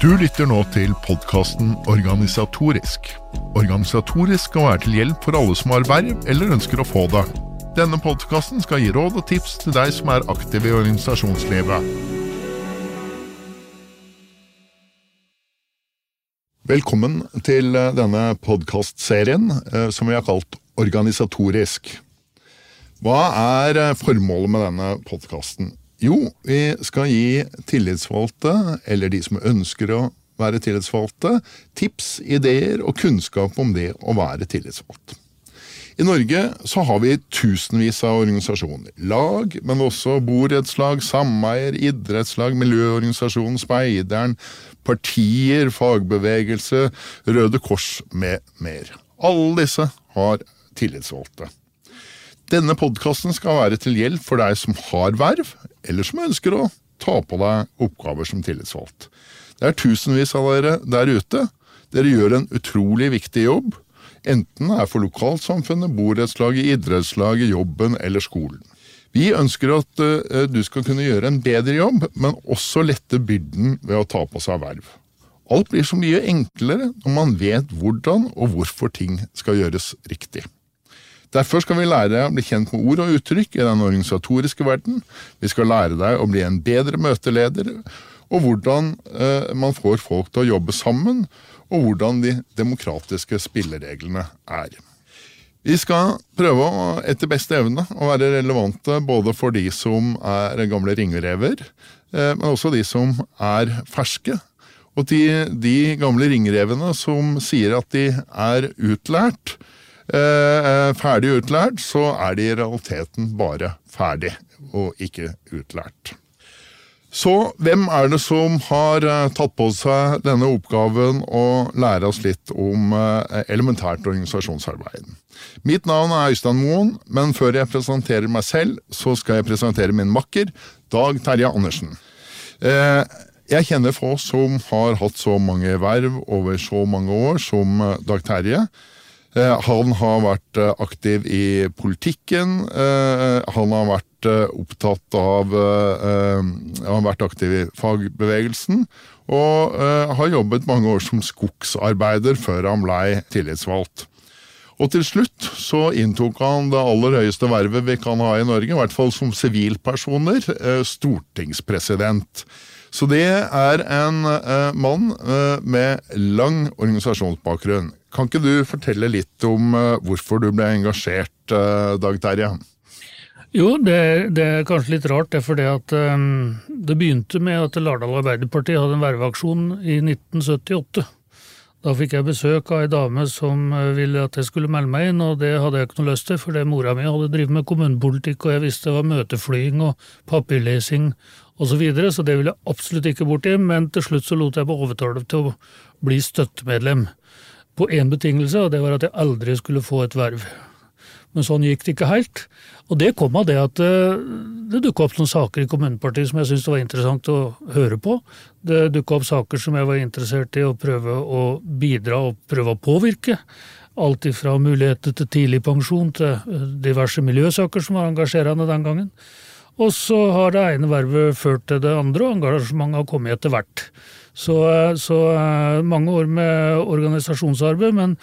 Du lytter nå til podkasten Organisatorisk. Organisatorisk skal være til hjelp for alle som har verv eller ønsker å få det. Denne podkasten skal gi råd og tips til deg som er aktiv i organisasjonslivet. Velkommen til eh, denne podkastserien eh, som vi har kalt Organisatorisk. Hva er eh, formålet med denne podkasten? Jo, vi skal gi tillitsvalgte, eller de som ønsker å være tillitsvalgte, tips, ideer og kunnskap om det å være tillitsvalgt. I Norge så har vi tusenvis av organisasjoner. Lag, men også borettslag, sameier, idrettslag, miljøorganisasjon, Speideren, partier, fagbevegelse, Røde Kors med mer. Alle disse har tillitsvalgte. Denne podkasten skal være til hjelp for deg som har verv, eller som ønsker å ta på deg oppgaver som tillitsvalgt. Det er tusenvis av dere der ute. Dere gjør en utrolig viktig jobb, enten det er for lokalsamfunnet, borettslaget, idrettslaget, jobben eller skolen. Vi ønsker at uh, du skal kunne gjøre en bedre jobb, men også lette byrden ved å ta på seg verv. Alt blir så mye enklere når man vet hvordan og hvorfor ting skal gjøres riktig. Derfor skal vi lære deg å bli kjent med ord og uttrykk i den organisatoriske verden. Vi skal lære deg å bli en bedre møteleder, og hvordan eh, man får folk til å jobbe sammen, og hvordan de demokratiske spillereglene er. Vi skal prøve å, etter beste evne å være relevante både for de som er gamle ringrever, eh, men også de som er ferske. Og de, de gamle ringrevene som sier at de er utlært, ferdig utlært, så er de i realiteten bare ferdig, og ikke utlært. Så hvem er det som har eh, tatt på seg denne oppgaven å lære oss litt om elementært organisasjonsarbeid? Mitt navn er Øystein Moen, men før jeg presenterer meg selv, så skal jeg presentere min makker, Dag Terje Andersen. Jeg kjenner få som har hatt så mange verv over så mange år som Dag Terje. Eh, han har vært eh, aktiv i politikken. Eh, han har vært opptatt av Han har vært aktiv i fagbevegelsen. Og har jobbet mange år som skogsarbeider før han blei tillitsvalgt. Og til slutt så inntok han det aller høyeste vervet vi kan ha i Norge, i hvert fall som sivilpersoner, stortingspresident. Så det er en mann med lang organisasjonsbakgrunn. Kan ikke du fortelle litt om uh, hvorfor du ble engasjert, uh, Dag Terje? Jo, det, det, er kanskje litt rart, det er fordi at um, det begynte med at Lardal Arbeiderparti hadde en verveaksjon i 1978. Da fikk jeg besøk av ei dame som ville at jeg skulle melde meg inn, og det hadde jeg ikke noe lyst til, fordi mora mi hadde drevet med kommunepolitikk, og jeg visste det var møteflying og papirlesing osv., så, videre, så det ville jeg absolutt ikke borti, men til slutt så lot jeg meg overtale til å bli støttemedlem på én betingelse, og det var at jeg aldri skulle få et verv. Men sånn gikk det ikke helt. Og det kom av det at eh, det dukka opp noen saker i kommunepartiet som jeg syntes var interessant å høre på. Det dukka opp saker som jeg var interessert i å prøve å bidra og prøve å påvirke. Alt ifra muligheter til tidlig pensjon til eh, diverse miljøsaker som var engasjerende den gangen. Og så har det ene vervet ført til det andre, og engasjementet har kommet etter hvert. Så, så eh, mange år med organisasjonsarbeid, men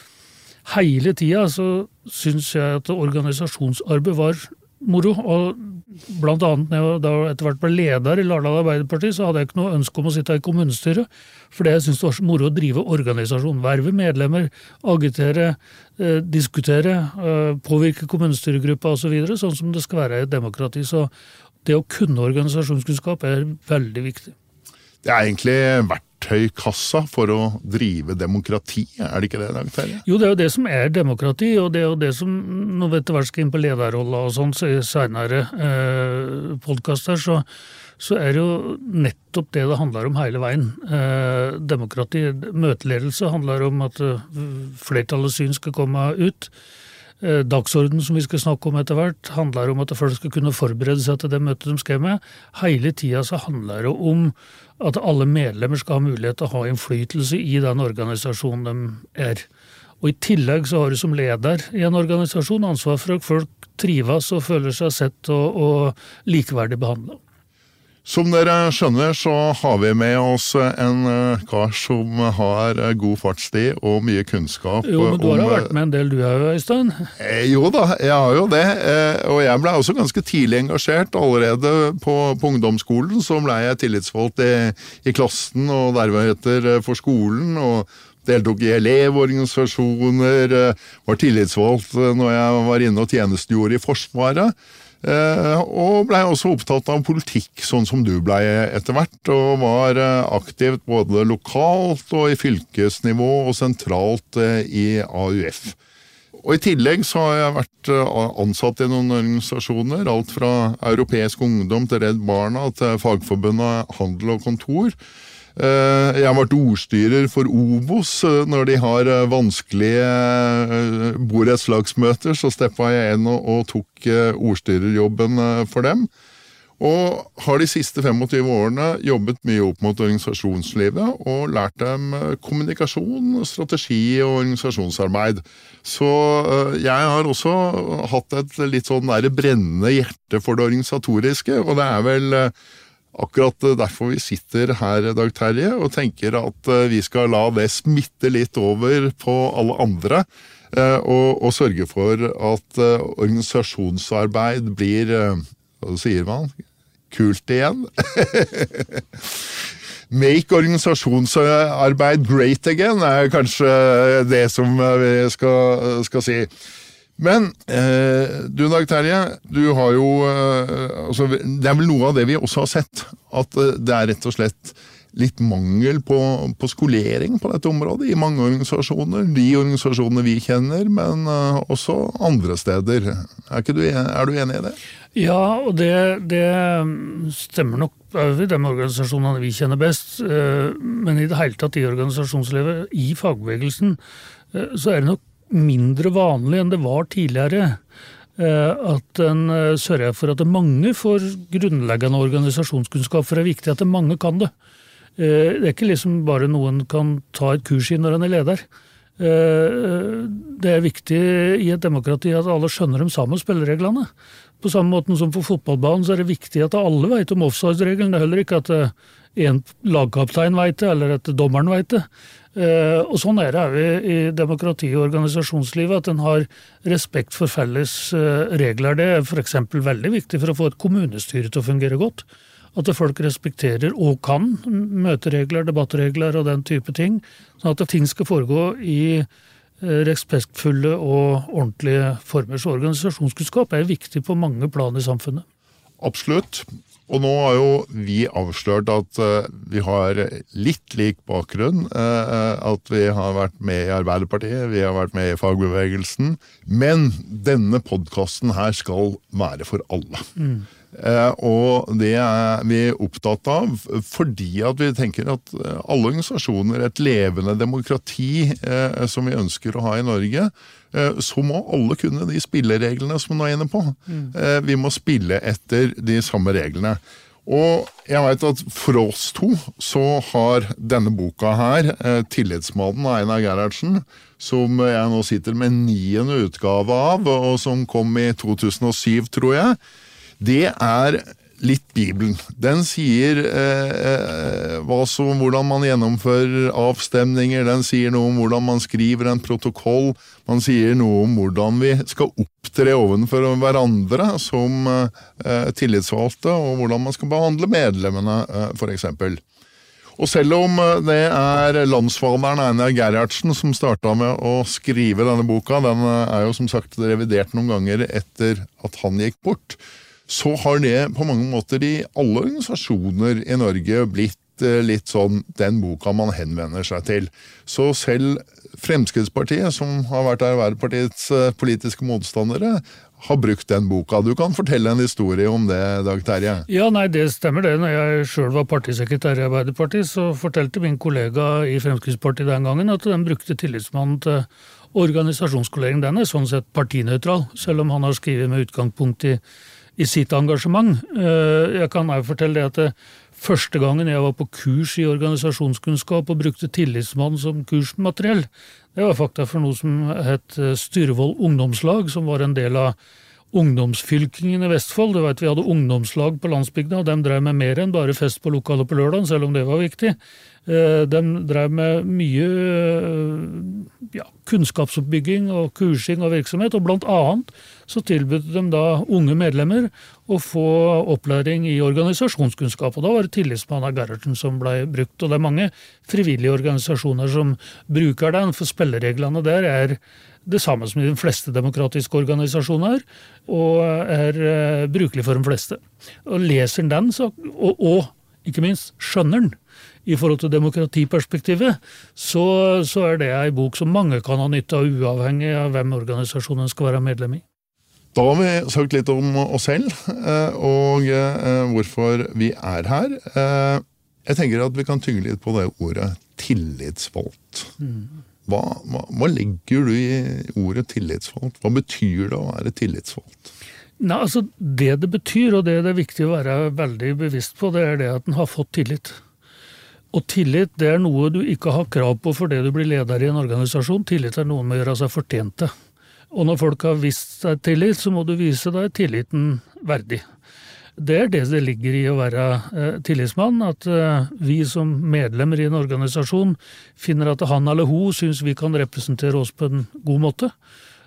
hele tida så syns jeg at organisasjonsarbeid var moro. Og blant annet når jeg da etter hvert ble leder i Lardal Arbeiderparti, så hadde jeg ikke noe ønske om å sitte i kommunestyret, fordi jeg syntes det var så moro å drive organisasjon. Verve medlemmer, agitere, eh, diskutere, eh, påvirke kommunestyregruppa osv., så sånn som det skal være i et demokrati. Så det å kunne organisasjonskunnskap er veldig viktig. Det er egentlig verktøykassa for å drive demokrati, er det ikke det? Dag Terje? Jo, det er jo det som er demokrati, og det er jo det som Når vi etter hvert skal inn på lederrolla og sånn i seinere eh, podkaster, så, så, er det jo nettopp det det handler om hele veien. Eh, demokrati, møteledelse, handler om at uh, flertallets syn skal komme ut. Eh, dagsorden som vi skal snakke om etter hvert, handler om at folk skal kunne forberede seg til det møtet de skal med. Hele tida så handler det om at alle medlemmer skal ha mulighet til å ha innflytelse i den organisasjonen de er. Og I tillegg så har du som leder i en organisasjon ansvar for at folk trives og føler seg sett og, og likeverdig behandla. Som dere skjønner, så har vi med oss en uh, kar som har uh, god fartstid og mye kunnskap. Jo, men du har jo vært med en del du òg, Øystein? Eh, jo da, jeg har jo det. Eh, og jeg ble også ganske tidlig engasjert. Allerede på, på ungdomsskolen så ble jeg tillitsvalgt i, i klassen og deretter for skolen. og deltok i elevorganisasjoner, var tillitsvalgt når jeg var inne og tjenestegjorde i Forsvaret. Eh, og blei også opptatt av politikk, sånn som du blei etter hvert. Og var eh, aktivt både lokalt og i fylkesnivå og sentralt eh, i AUF. Og I tillegg så har jeg vært ansatt i noen organisasjoner. Alt fra Europeisk Ungdom til Redd Barna til Fagforbundet Handel og Kontor. Eh, jeg har vært ordstyrer for Obos. Eh, når de har eh, vanskelige borettslagsmøter, så steppa jeg inn og, tok ordstyrerjobben for dem. Og har de siste 25 årene jobbet mye opp mot organisasjonslivet og lært dem kommunikasjon, strategi og organisasjonsarbeid. Så jeg har også hatt et litt sånn brennende hjerte for det organisatoriske, og det er vel akkurat derfor vi sitter her, Dag Terje, og tenker at eh, vi skal la det smitte litt over på alle andre. Eh, og, og sørge for at eh, organisasjonsarbeid blir Hva sier man? Kult igjen. Make organisasjonsarbeid great again er kanskje det som vi skal, skal si. Men eh, du Dag Terje, du har jo eh, altså, Det er vel noe av det vi også har sett. At eh, det er rett og slett litt mangel på, på, skolering på dette området i mange organisasjoner. De organisasjonene vi kjenner, men uh, også andre steder. Er, du, er, du, enig i det? Ja, og det, det stemmer nok over de organisasjonene vi kjenner best. Uh, men i det hele tatt i organisasjonslivet, i fagbevegelsen, uh, så er det nok mindre vanlig enn det var tidligere. Eh, at en eh, sørger for at mange får grunnleggende organisasjonskunnskap, for det er viktig at mange kan det. Eh, det er ikke liksom bare noen kan ta et kurs i når en er leder. Det er viktig i et demokrati at alle skjønner de samme spillereglene. På samme måte som på fotballbanen så er det viktig at alle vet om offside-regelen. Det er heller ikke at en lagkaptein vet det, eller at dommeren vet det. Eh, og sånn er det òg i demokrati- og organisasjonslivet, at en har respekt for felles eh, regler. Det er f.eks. veldig viktig for å få et kommunestyre til å fungere godt. At folk respekterer og kan møteregler, debattregler og den type ting. Sånn at ting skal foregå i eh, respektfulle og ordentlige former. Så organisasjonskunnskap er viktig på mange plan i samfunnet. Absolutt. Og nå har jo vi avslørt at uh, vi har litt lik bakgrunn. Uh, at vi har vært med i Arbeiderpartiet, vi har vært med i fagbevegelsen. Men denne podkasten her skal være for alle. Mm. Og det er vi opptatt av fordi at vi tenker at alle organisasjoner, et levende demokrati som vi ønsker å ha i Norge, Eh, så må alle kunne de spillereglene som hun er inne på. Mm. Vi må spille etter de samme reglene. Og jeg veit at for oss to så har denne boka her, eh, 'Tillitsmannen' av Einar Gerhardsen, som jeg nå sitter med niende utgave av, og som kom i 2007, tror jeg, det er litt Bibelen. Den sier eh, eh som, hvordan man gjennomfører avstemninger, den sier noe om hvordan man skriver en protokoll, man sier noe om hvordan vi skal opptre overfor hverandre som eh, tillitsvalgte, og hvordan man skal behandle medlemmene, eh, f.eks. Og selv om eh, det er landsfaderen Einar Gerhardsen som starta med å skrive denne boka, den eh, er jo som sagt revidert noen ganger etter at han gikk bort, så har det på mange måter i alle organisasjoner i Norge blitt eh, litt sånn den boka man henvender seg til. Så selv Fremskrittspartiet, som har vært Arbeiderpartiets eh, politiske motstandere, har brukt den boka. Du kan fortelle en historie om det, Dag Terje? Ja, nei, det stemmer det. Når jeg sjøl var partisekretær i Arbeiderpartiet, så fortalte min kollega i Fremskrittspartiet den gangen at den brukte tillitsmannen til organisasjonsskolering. Den er sånn sett partinøytral, selv om han har skrevet med utgangspunkt i i sitt engasjement. Eh, jeg kan også fortelle det at det, første gangen jeg var på kurs i organisasjonskunnskap og brukte Tillitsmann som kursmateriell, det var faktisk for noe som het Styrvoll ungdomslag, som var en del av ungdomsfylkingen i Vestfold. Du vet, Vi hadde ungdomslag på landsbygda, og de drev med mer enn bare fest på lokalet på lørdag, selv om det var viktig. Eh, de drev med mye ja, kunnskapsoppbygging og kursing og virksomhet, og blant annet så tilbød de da unge medlemmer å få opplæring i organisasjonskunnskap. Og da var det tillitsmann av Gerhardsen som ble brukt. Og det er mange frivillige organisasjoner som bruker den, for spillereglene der er det samme som i de fleste demokratiske organisasjoner, og er uh, brukelig for de fleste. Og Leser en den, så, og, og, ikke minst skjønner den, i forhold til demokratiperspektivet, så, så er det ei bok som mange kan ha nytte av, uavhengig av hvem organisasjonen skal være medlem i. Da har vi sagt litt om oss selv, eh, og eh, hvorfor vi er her. Jeg tenker at vi kan tygge litt på det ordet tillitsvalgt. Mm. Hva, hva, hva, legger du i ordet tillitsvalgt? Hva betyr det å være tillitsvalgt? Nei, altså Det det betyr, og det det er viktig å være veldig bevisst på, det er det at en har fått tillit. Og tillit det er noe du ikke har krav på fordi du blir leder i en organisasjon. Tillit er noe med å gjøre seg fortjent til. Og når folk har vist deg tillit, så må du vise deg tilliten verdig. Det er det det ligger i å være eh, tillitsmann, at eh, vi som medlemmer i en organisasjon finner at han eller hun syns vi kan representere oss på en god måte,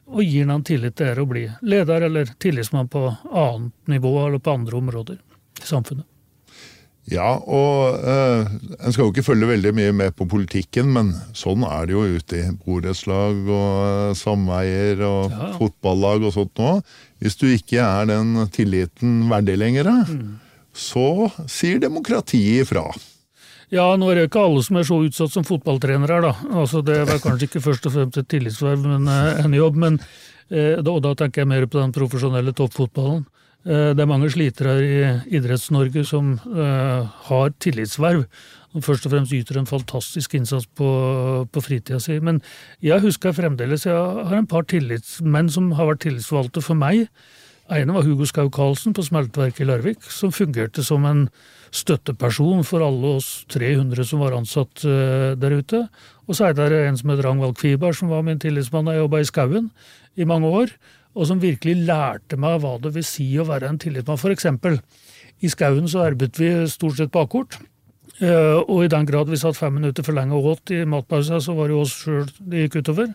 og gir han tillit til å bli leder eller tillitsmann på annet nivå eller på andre områder i samfunnet. Ja, og eh, en skal jo ikke følge veldig mye med på politikken, men sånn er det jo ute i borettslag og uh, sameier og ja. fotballag og sånt nå. Hvis du ikke er den tilliten verdig lenger, mm. så sier demokratiet ifra. Ja, nå er det ikke alle som er så utsatt som fotballtrenere, da. Altså, det er kanskje ikke først og fremst et tillitsverv, men uh, en jobb. Men, og da tenker jeg mer på den profesjonelle toppfotballen. Eh, det er mange slitere i Idretts-Norge som uh, har tillitsverv. Og først og fremst yter en fantastisk innsats på, på fritida si. Men jeg husker fremdeles jeg har en par tillitsmenn som har vært tillitsvalgte for meg. ene var Hugo Skau Karlsen på smelteverket i Larvik, som fungerte som en støtteperson for alle oss 300 som var ansatt uh, der ute. Og så er det en som het Rangvald Kviberg, som var min tillitsmann da jeg jobba i skauen i mange år og som virkelig lærte meg hva det vil si å være en tillitsmann. For eksempel, i skauen så arbeidet vi stort sett bakkort. Eh, og i den grad vi satt fem minutter for lenge og åt i matpausa, så var det jo oss sjøl det gikk utover.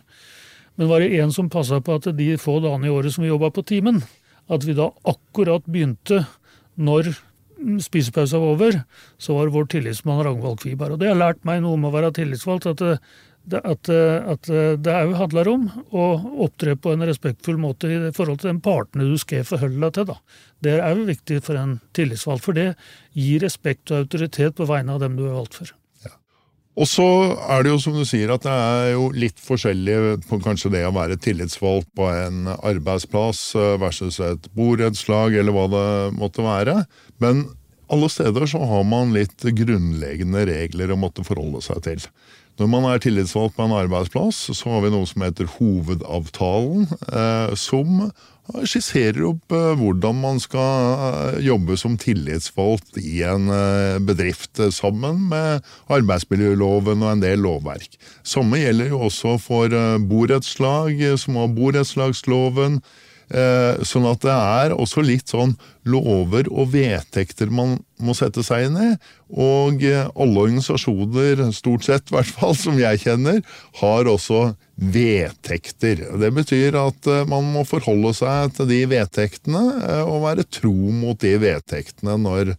Men var det en som passa på at de få dagene i året som vi jobba på timen, at vi da akkurat begynte når spisepausa var over, så var vår tillitsmann Ragnvald Kviberg. Og det har lært meg noe om å være tillitsvalgt. at det, at, at det òg handler om å opptre på en respektfull måte i forhold til den partene du skal forholde deg til. Da. Det er òg viktig for en tillitsvalgt, for det gir respekt og autoritet på vegne av dem du er valgt for. Og så er det jo som du sier at det er jo litt forskjellig på kanskje det å være tillitsvalgt på en arbeidsplass eh, versus et borettslag eller hva det måtte være. Men alle steder så har man litt grunnleggende regler å måtte forholde seg til. Når man er tillitsvalgt på en arbeidsplass, så har vi noe som heter Hovedavtalen, eh, som skisserer opp eh, hvordan man skal eh, jobbe som tillitsvalgt i en bedrift, sammen med arbeidsmiljøloven og en del lovverk. Samme gjelder jo også for borettslag, som har borettslagsloven. Eh, sånn at det er også litt sånn lover og vedtekter man må sette seg inn i. Og eh, alle organisasjoner, stort sett i hvert fall, som jeg kjenner, har også vedtekter. Det betyr at eh, man må forholde seg til de vedtektene og være tro mot de vedtektene når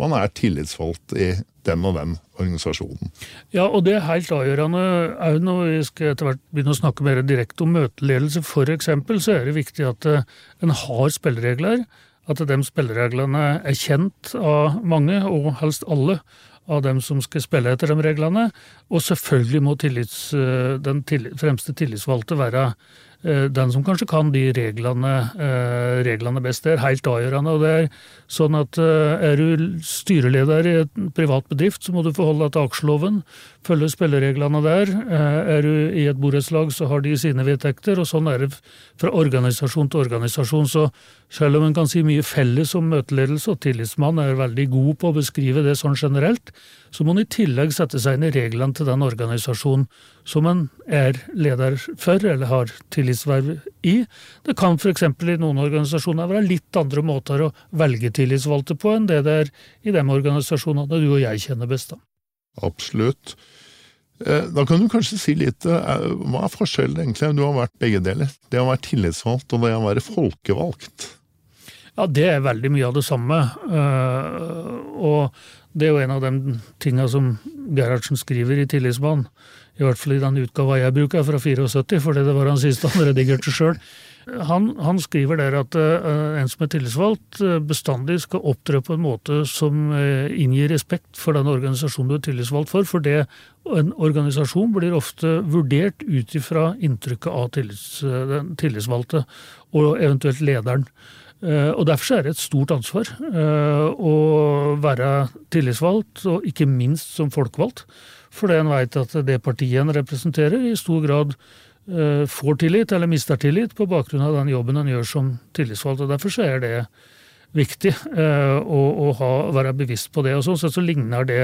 man er tillitsvalgt i den og den organisasjonen. Ja, og det er helt avgjørende òg når vi skal etter hvert begynne å snakke mer direkte om møteledelse. Eksempel så er det viktig at eh, en har spilleregler. At de spillereglene er kjent av mange, og helst alle av dem som skal spille etter de reglene. Og selvfølgelig må tillits, eh, den tillit, fremste tillitsvalgte være den som kanskje kan de reglene, eh, reglene, best. Det er helt avgjørende. og det Er sånn at eh, er du styreleder i en privat bedrift, så må du forholde deg til aksjeloven, følge spillereglene der. Er du i et borettslag, så har de sine vedtekter, og sånn er det fra organisasjon til organisasjon. Så selv om en kan si mye felles om møteledelse, og tillitsmann er veldig god på å beskrive det sånn generelt, så må en i tillegg sette seg inn i reglene til den organisasjonen som en er leder for, eller har tillit tillitsverv i. Det kan f.eks. i noen organisasjoner være litt andre måter å velge tillitsvalgte på enn det det er i de organisasjonene du og jeg kjenner best. da. Absolutt. Eh, da kan du kanskje si litt eh, Hva er forskjellen egentlig? Du har vært begge deler. Det å være tillitsvalgt og det å være folkevalgt. Ja, det er veldig mye av det samme. Og det er jo en av de tinga som Gerhardsen skriver i Tillitsmannen. I hvert fall i den utgava jeg bruker, fra 74, fordi det var han siste han redigerte sjøl. Han, han, skriver der at uh, en som er tillitsvalgt, uh, bestandig skal opptre på en måte som uh, inngir respekt for den organisasjonen du er tillitsvalgt for. For det, en organisasjon blir ofte vurdert ut ifra inntrykket av tillits, den tillitsvalgte, og eventuelt lederen. Og Derfor er det et stort ansvar å være tillitsvalgt, og ikke minst som folkevalgt. Fordi en veit at det partiet en representerer, i stor grad uh, får tillit eller mister tillit på bakgrunn av den jobben en gjør som tillitsvalgt. og Derfor er det viktig å, være bevisst på det. og Sånn sett så ligner det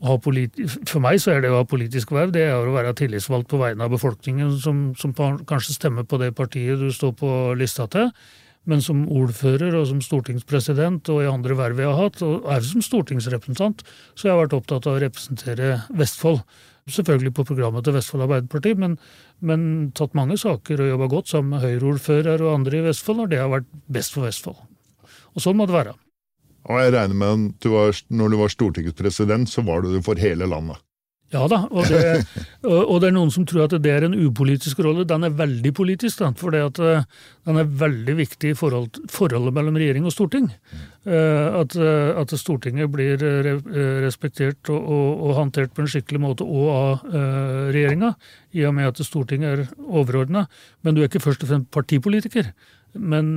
for meg så er det å ha politisk verv det er å være tillitsvalgt på vegne av befolkningen, som, som kanskje stemmer på det partiet du står på lista til men som ordfører og som stortingspresident og i andre verv jeg har hatt, og er som stortingsrepresentant, så jeg har vært opptatt av å representere Vestfold. Selvfølgelig på programmet til Vestfold Arbeiderparti, men, men tatt mange saker og jobba godt sammen med Høyre-ordfører og andre i Vestfold når det har vært best for Vestfold. Og sånn må det være. Og jeg regner med at du var, når du var stortingspresident, så var du det for hele landet? Ja da, og det, og det, er noen som tror at det er en upolitisk rolle. Den er veldig politisk, for at eh, den er veldig viktig i forhold, forholdet mellom regjering og storting. Eh, at, eh, at Stortinget blir respektert og, og, og, håndtert på en skikkelig måte og av regjeringa, i og med at Stortinget er overordna. Men du er ikke først og fremst partipolitiker. Men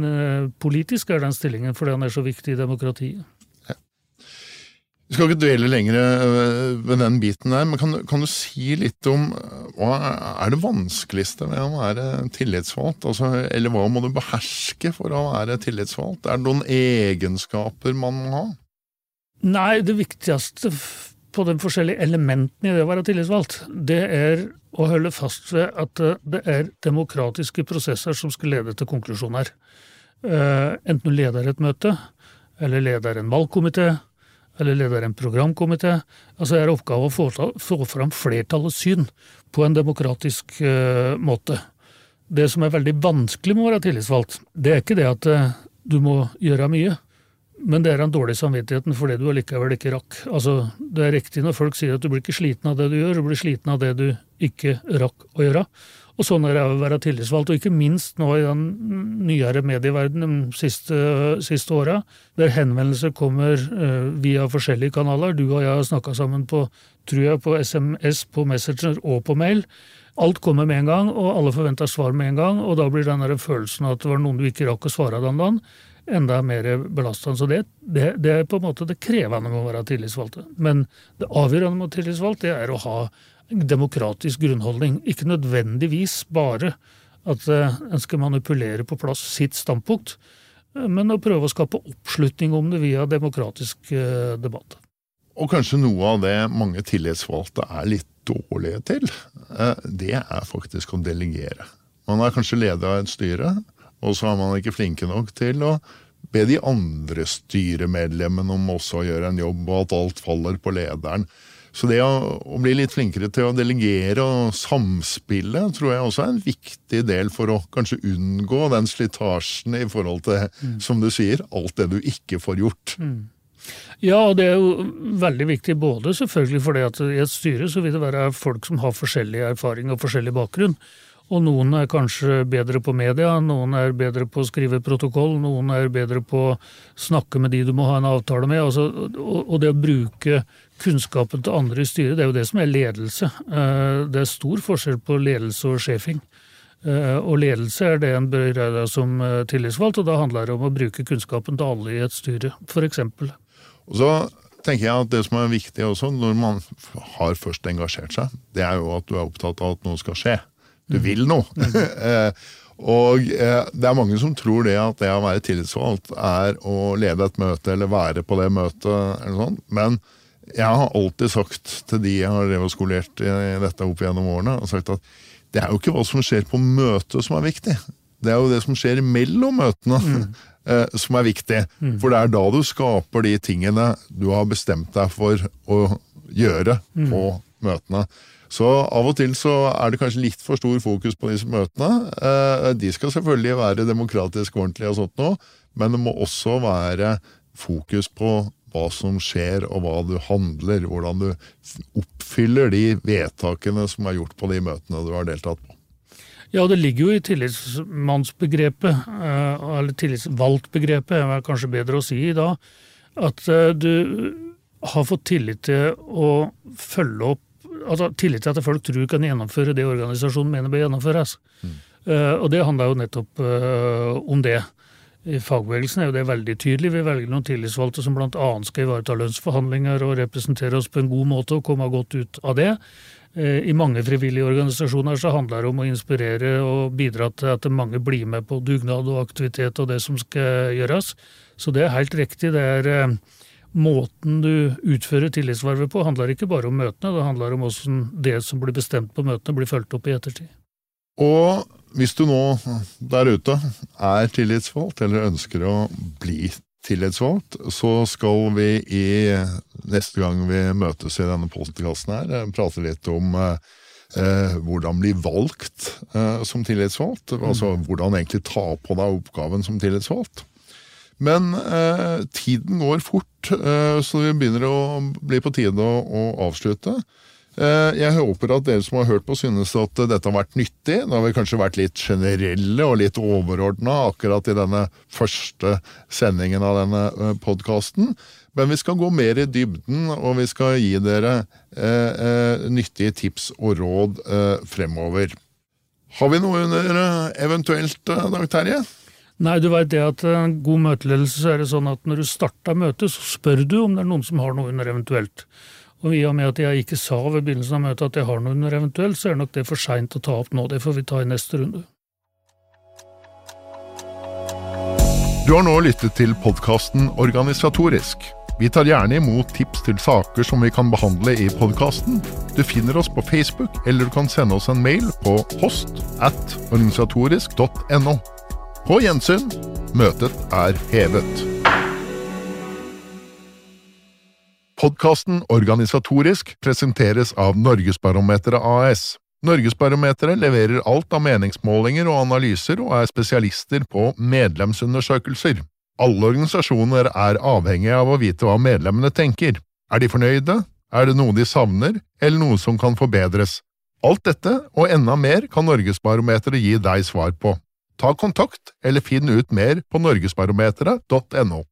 politisk er den stillingen fordi den er så viktig i demokratiet. Vi skal ikke dvele lenger øh, ved den biten der, men kan, kan, du si litt om øh, hva er det vanskeligste ved å være tillitsvalgt? Altså, eller hva må du beherske for å være tillitsvalgt? Er det noen egenskaper man må ha? Nei, det viktigste på de forskjellige elementene i det å være tillitsvalgt, det er å holde fast ved at det er demokratiske prosesser som skal lede til konklusjoner. Enten du leder et møte, eller leder en valgkomité, eller leder en programkomité. Altså er oppgave å få, få fram flertallets syn på en demokratisk uh, måte. Det som er veldig vanskelig med å være tillitsvalgt, det er ikke det at uh, du må gjøre mye, men det er den dårlige samvittigheten for det du allikevel ikke rakk. Altså, Det er riktig når folk sier at du blir ikke sliten av det du gjør, du blir sliten av det du ikke rakk å gjøre. Og sånn er det å være tillitsvalgt, og ikke minst nå i den nyere medieverdenen de siste, siste åra, der henvendelser kommer uh, via forskjellige kanaler. Du og jeg har snakka sammen på, tror jeg, på SMS, på Messenger og på mail. Alt kommer med en gang, og alle forventer svar med en gang, og da blir den der følelsen at det var noen du ikke rakk å svare den dagen, enda mer belastende. Så det, det, det, er på en måte det krevende med å være tillitsvalgte. Men det avgjørende med å være tillitsvalgt, det er å ha demokratisk grunnholdning. Ikke nødvendigvis bare at eh, en skal manipulere på plass sitt standpunkt, eh, men å prøve å skape oppslutning om det via demokratisk eh, debatt. Og kanskje noe av det mange tillitsvalgte er litt dårlige til, det er faktisk å delegere. Man er kanskje leder av et styre, og så er man ikke flinke nok til å be de andre styremedlemmene om også å gjøre en jobb, og at alt faller på lederen. Så det å, å, bli litt flinkere til å delegere og samspille tror jeg også er en viktig del for å kanskje unngå den slitasjen i forhold til, mm. som du sier, alt det du ikke får gjort. Mm. Ja, og det er jo veldig viktig både selvfølgelig fordi at i et styre så vil det være folk som har forskjellig erfaring og forskjellig bakgrunn. Og noen er kanskje bedre på media, noen er bedre på å skrive protokoll, noen er bedre på å snakke med de du må ha en avtale med. Altså, og, det å bruke kunnskapen til andre i styret, det er jo det som er ledelse. Eh, det er stor forskjell på ledelse og sjefing. Eh, og ledelse er det en bør gjøre som eh, tillitsvalgt, og da handler det om å bruke kunnskapen til alle i et styre, f.eks. Og så tenker jeg at det som er viktig også, når man har først engasjert seg, det er jo at du er opptatt av at noe skal skje. Du mm. vil noe. Mm. og det er mange som tror det at det å være tillitsvalgt er å lede et møte eller være på det møtet, eller sånt. men jeg har alltid sagt til de jeg har skolert i dette opp gjennom årene, sagt at det er jo ikke hva som skjer på møtet som er viktig. Det er jo det som skjer mellom møtene mm. som er viktig. Mm. For det er da du skaper de tingene du har bestemt deg for å gjøre mm. på møtene. Så av og til så er det kanskje litt for stor fokus på disse møtene. Eh, de skal selvfølgelig være demokratisk ordentlige og sånt noe, men det må også være fokus på hva som skjer, og hva du handler. Hvordan du oppfyller de vedtakene som er gjort på de møtene du har deltatt på. Ja, det ligger jo i tillitsmannsbegrepet, eh, eller tillitsvalgtbegrepet, er kanskje bedre å si i dag, at eh, du har fått tillit til å følge opp altså tillit til at folk tror kan gjennomføre det organisasjonen mener bør gjennomføres. Mm. Uh, og det handler jo nettopp om det. I fagbevegelsen er jo det veldig tydelig. Vi velger noen tillitsvalgte som bl.a. skal ivareta lønnsforhandlinger og representere oss på en god måte og komme godt ut av det. Uh, I mange frivillige organisasjoner så handler det om å inspirere og bidra til at mange blir med på dugnad og aktivitet og det som skal gjøres. Så det er helt riktig. Det er måten du utfører tillitsvervet på, handler ikke bare om møtene, det handler om hvordan det som blir bestemt på møtene, blir fulgt opp i ettertid. Og hvis du nå der ute er tillitsvalgt, eller ønsker å bli tillitsvalgt, så skal vi i neste gang vi møtes i denne postkassen her, eh, prate litt om eh, hvordan bli valgt eh, som tillitsvalgt. Altså hvordan egentlig ta på deg oppgaven som tillitsvalgt. Men eh, tiden går fort, eh, så det begynner å bli på tide å, å avslutte. Eh, jeg håper at dere som har hørt på, synes at dette har vært nyttig. Det har vi kanskje vært litt generelle og litt overordna akkurat i denne første sendingen av denne eh, podkasten. Men vi skal gå mer i dybden, og vi skal gi dere eh, eh, nyttige tips og råd fremover. Har vi noe under eventuelt, Dag Terje? Nei, du veit det at god møteledelse er det sånn at når du starter møtet, så spør du om det er noen som har noe under eventuelt. Og i og med at jeg ikke sa ved begynnelsen av møtet at jeg har noe under eventuelt, så er nok det for seint å ta opp nå. Det får vi ta i neste runde. Du har nå lyttet til podkasten Organisatorisk. Vi tar gjerne imot tips til saker som vi kan behandle i podkasten. Du finner oss på Facebook, eller du kan sende oss en mail på post at organisatorisk.no. På gjensyn. Møtet er hevet. Podkasten Organisatorisk presenteres av Norgesbarometeret AS. Norgesbarometeret leverer alt av meningsmålinger og analyser, og er spesialister på medlemsundersøkelser. Alle organisasjoner er avhengige av å vite hva medlemmene tenker. Er de fornøyde? Er det noe de savner, eller noe som kan forbedres? Alt dette, og enda mer, kan Norgesbarometeret gi deg svar på. Ta kontakt, eller finn ut mer på norgesbarometeret.no.